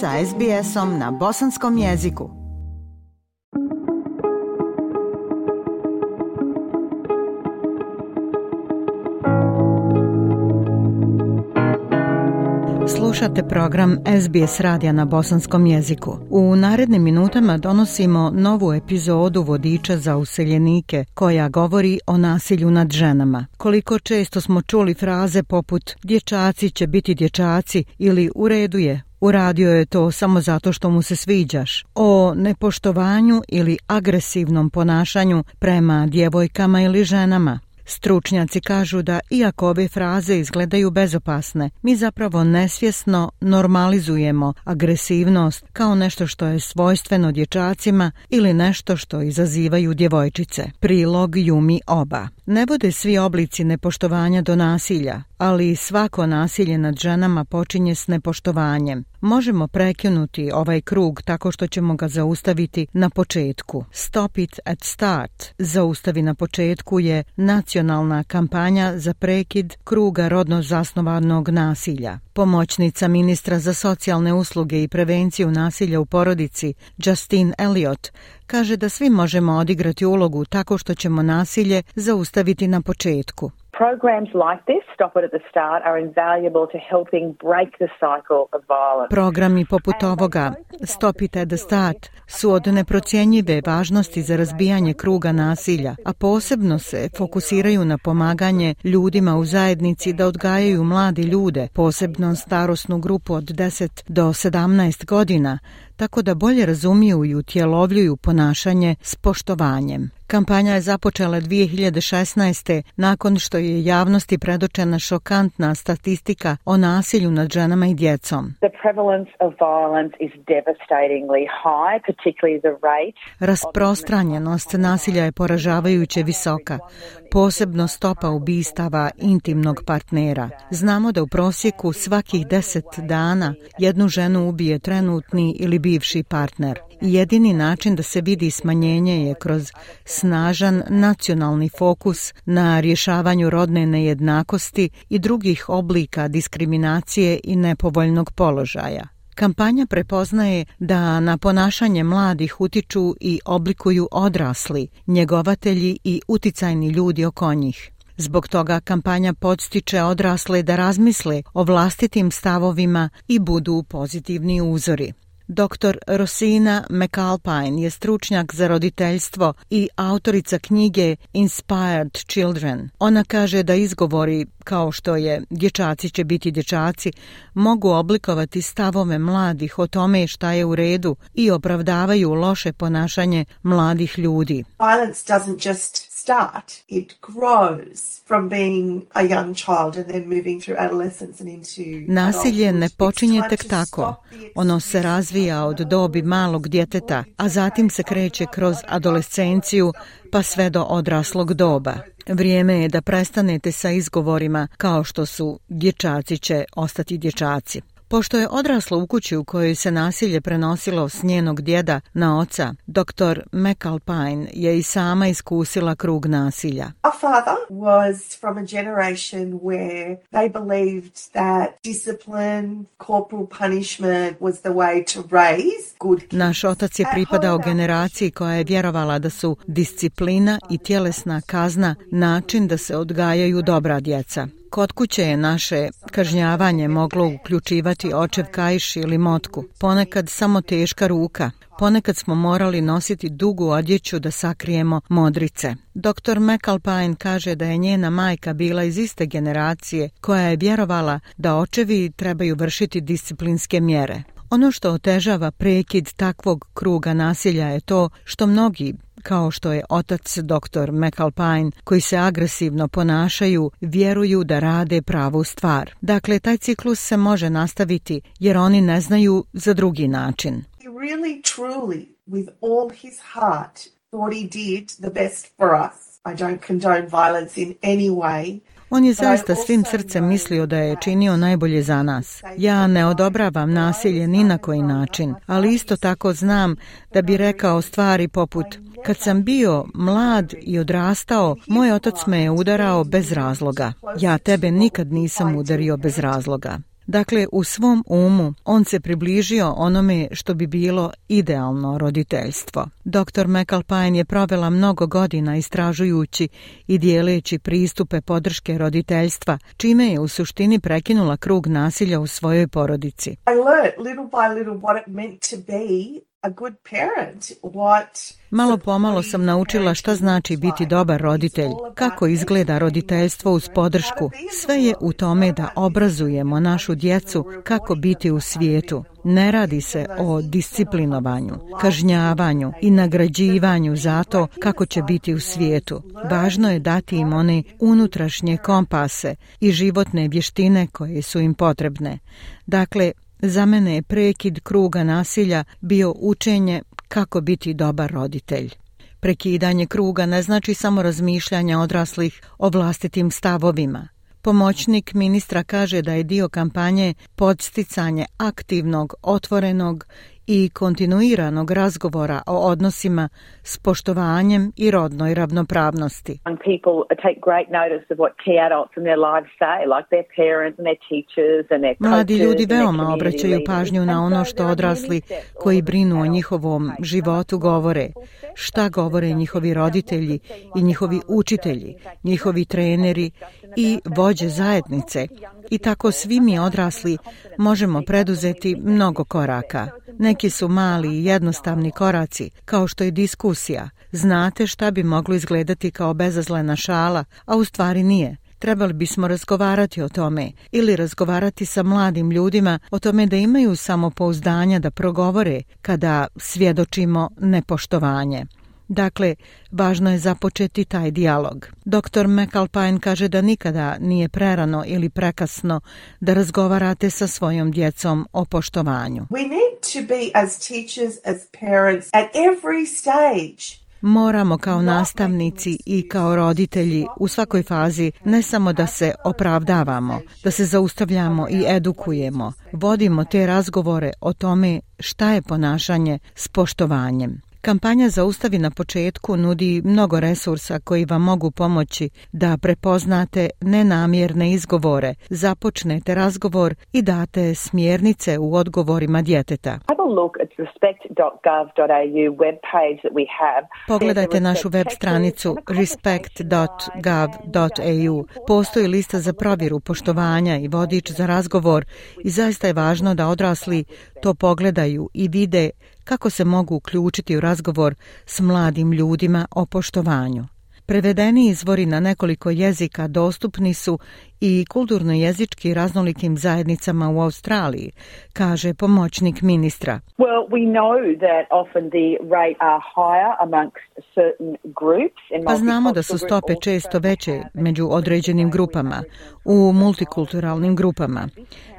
sa SBS-om na bosanskom jeziku. Slušate program SBS radija na bosanskom jeziku. U narednim minutama donosimo novu epizodu Vodiča za useljenike koja govori o nasilju nad ženama. Koliko često smo čuli fraze poput dječaci će biti dječaci ili u redu je, Uradio je to samo zato što mu se sviđaš. O nepoštovanju ili agresivnom ponašanju prema djevojkama ili ženama. Stručnjaci kažu da iako ove fraze izgledaju bezopasne, mi zapravo nesvjesno normalizujemo agresivnost kao nešto što je svojstveno dječacima ili nešto što izazivaju djevojčice. Prilog Jumi Oba Ne vode svi oblici nepoštovanja do nasilja, ali svako nasilje nad ženama počinje s nepoštovanjem možemo prekinuti ovaj krug tako što ćemo ga zaustaviti na početku. Stop it at start. Zaustavi na početku je nacionalna kampanja za prekid kruga rodno zasnovanog nasilja. Pomoćnica ministra za socijalne usluge i prevenciju nasilja u porodici, Justine Elliot, kaže da svi možemo odigrati ulogu tako što ćemo nasilje zaustaviti na početku. Programs like this, stop it at the start, are invaluable to helping break the cycle of violence. Programi poput ovoga, stop it at the start, su od neprocjenjive važnosti za razbijanje kruga nasilja, a posebno se fokusiraju na pomaganje ljudima u zajednici da odgajaju mladi ljude, posebno starosnu grupu od 10 do 17 godina, tako da bolje razumiju i utjelovljuju ponašanje s poštovanjem. Kampanja je započela 2016. nakon što je javnosti predočena šokantna statistika o nasilju nad ženama i djecom. Rasprostranjenost nasilja je poražavajuće visoka, posebno stopa ubistava intimnog partnera. Znamo da u prosjeku svakih deset dana jednu ženu ubije trenutni ili bivši partner. Jedini način da se vidi smanjenje je kroz snažan nacionalni fokus na rješavanju rodne nejednakosti i drugih oblika diskriminacije i nepovoljnog položaja. Kampanja prepoznaje da na ponašanje mladih utiču i oblikuju odrasli, njegovatelji i uticajni ljudi oko njih. Zbog toga kampanja podstiče odrasle da razmisle o vlastitim stavovima i budu pozitivni uzori. Dr. Rosina McAlpine je stručnjak za roditeljstvo i autorica knjige Inspired Children. Ona kaže da izgovori kao što je dječaci će biti dječaci mogu oblikovati stavove mladih o tome šta je u redu i opravdavaju loše ponašanje mladih ljudi. Violence doesn't just start, it grows from being a young child and then moving through adolescence and into Nasilje ne počinje tek tako. Ono se razvija od dobi malog djeteta, a zatim se kreće kroz adolescenciju pa sve do odraslog doba. Vrijeme je da prestanete sa izgovorima kao što su dječaci će ostati dječaci. Pošto je odrasla u kući u kojoj se nasilje prenosilo s njenog djeda na oca, dr. McAlpine je i sama iskusila krug nasilja. Our father was from a generation where they believed that discipline, corporal punishment was the way to raise good kids. Naš otac je pripadao generaciji koja je vjerovala da su disciplina i tjelesna kazna način da se odgajaju dobra djeca. Kod kuće je naše kažnjavanje moglo uključivati očev kajš ili motku, ponekad samo teška ruka, ponekad smo morali nositi dugu odjeću da sakrijemo modrice. Dr. McAlpine kaže da je njena majka bila iz iste generacije koja je vjerovala da očevi trebaju vršiti disciplinske mjere. Ono što otežava prekid takvog kruga nasilja je to što mnogi, kao što je otac dr. McAlpine, koji se agresivno ponašaju, vjeruju da rade pravu stvar. Dakle, taj ciklus se može nastaviti jer oni ne znaju za drugi način. He really, truly, with all his heart, thought he did the best for us. I don't condone violence in any way. On je zaista svim srcem mislio da je činio najbolje za nas. Ja ne odobravam nasilje ni na koji način, ali isto tako znam da bi rekao stvari poput Kad sam bio mlad i odrastao, moj otac me je udarao bez razloga. Ja tebe nikad nisam udario bez razloga. Dakle, u svom umu on se približio onome što bi bilo idealno roditeljstvo. Dr. McAlpine je provela mnogo godina istražujući i dijeleći pristupe podrške roditeljstva, čime je u suštini prekinula krug nasilja u svojoj porodici. I learned little by little what it meant to be Malo pomalo sam naučila šta znači biti dobar roditelj, kako izgleda roditeljstvo uz podršku. Sve je u tome da obrazujemo našu djecu kako biti u svijetu. Ne radi se o disciplinovanju, kažnjavanju i nagrađivanju za to kako će biti u svijetu. Važno je dati im one unutrašnje kompase i životne vještine koje su im potrebne. Dakle, Za mene je prekid kruga nasilja bio učenje kako biti dobar roditelj. Prekidanje kruga ne znači samo razmišljanje odraslih o vlastitim stavovima. Pomoćnik ministra kaže da je dio kampanje podsticanje aktivnog, otvorenog i kontinuiranog razgovora o odnosima s poštovanjem i rodnoj ravnopravnosti. People take great notice of what key adults in their lives say, like their parents and their teachers and their coaches. Mladi ljudi veoma obraćaju pažnju na ono što odrasli koji brinu o njihovom životu govore, šta govore njihovi roditelji i njihovi učitelji, njihovi treneri i vođe zajednice. I tako svi mi odrasli možemo preduzeti mnogo koraka. Neki Neki su mali i jednostavni koraci, kao što je diskusija. Znate šta bi moglo izgledati kao bezazlena šala, a u stvari nije. Trebali bismo razgovarati o tome ili razgovarati sa mladim ljudima o tome da imaju samopouzdanja da progovore kada svjedočimo nepoštovanje. Dakle, važno je započeti taj dijalog. Dr. McAlpine kaže da nikada nije prerano ili prekasno da razgovarate sa svojom djecom o poštovanju. We need to be as teachers, as parents at every stage. Moramo kao nastavnici i kao roditelji u svakoj fazi ne samo da se opravdavamo, da se zaustavljamo i edukujemo, vodimo te razgovore o tome šta je ponašanje s poštovanjem. Kampanja Zaustavi na početku nudi mnogo resursa koji vam mogu pomoći da prepoznate nenamjerne izgovore, započnete razgovor i date smjernice u odgovorima djeteta. Pogledajte našu web stranicu respect.gov.au. Postoji lista za provjeru poštovanja i vodič za razgovor i zaista je važno da odrasli to pogledaju i vide kako se mogu uključiti u razgovor s mladim ljudima o poštovanju. Prevedeni izvori na nekoliko jezika dostupni su i kulturno-jezički raznolikim zajednicama u Australiji, kaže pomoćnik ministra. Well, we know that often the rate are higher amongst certain groups. Pa znamo da su stope često veće među određenim grupama, u multikulturalnim grupama.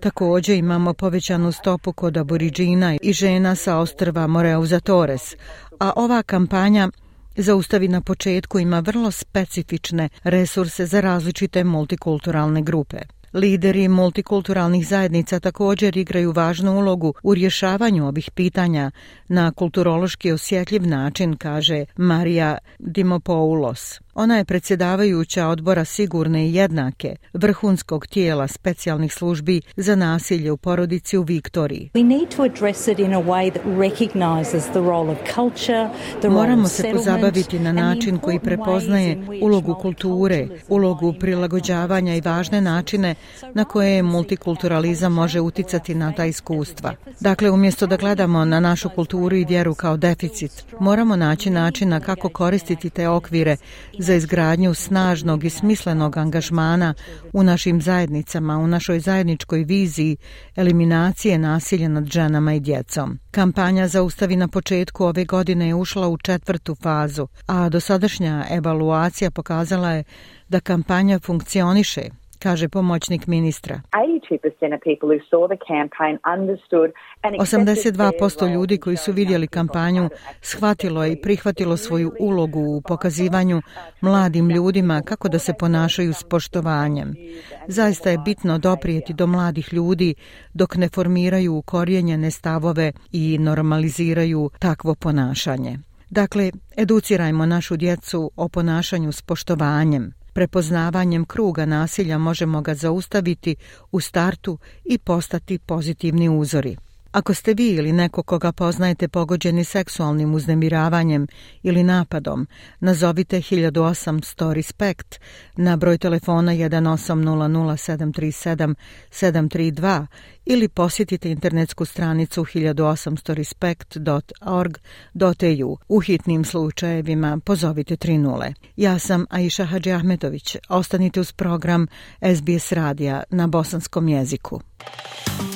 Također imamo povećanu stopu kod aboriđina i žena sa ostrva Moreuza Torres, a ova kampanja Zaustavi na početku ima vrlo specifične resurse za različite multikulturalne grupe. Lideri multikulturalnih zajednica također igraju važnu ulogu u rješavanju ovih pitanja na kulturološki osjetljiv način, kaže Marija Dimopoulos. Ona je predsjedavajuća odbora Sigurne i jednake, vrhunskog tijela specijalnih službi za nasilje u porodici u Viktoriji. Moramo se pozabaviti na način koji prepoznaje ulogu kulture, ulogu prilagođavanja i važne načine na koje multikulturalizam može uticati na ta iskustva. Dakle, umjesto da gledamo na našu kulturu i vjeru kao deficit, moramo naći načina kako koristiti te okvire za izgradnju snažnog i smislenog angažmana u našim zajednicama, u našoj zajedničkoj viziji eliminacije nasilja nad ženama i djecom. Kampanja za ustavi na početku ove godine je ušla u četvrtu fazu, a dosadašnja evaluacija pokazala je da kampanja funkcioniše, kaže pomoćnik ministra. 82% ljudi koji su vidjeli kampanju shvatilo je i prihvatilo svoju ulogu u pokazivanju mladim ljudima kako da se ponašaju s poštovanjem. Zaista je bitno doprijeti do mladih ljudi dok ne formiraju ukorjenjene stavove i normaliziraju takvo ponašanje. Dakle, educirajmo našu djecu o ponašanju s poštovanjem. Prepoznavanjem kruga nasilja možemo ga zaustaviti u startu i postati pozitivni uzori. Ako ste vi ili neko koga poznajete pogođeni seksualnim uznemiravanjem ili napadom, nazovite 1800 Respect na broj telefona 1800737732 ili posjetite internetsku stranicu 1800respect.org.eu. U hitnim slučajevima pozovite 30. Ja sam Aisha Hadži Ahmetović. Ostanite uz program SBS Radija na bosanskom jeziku. Muzika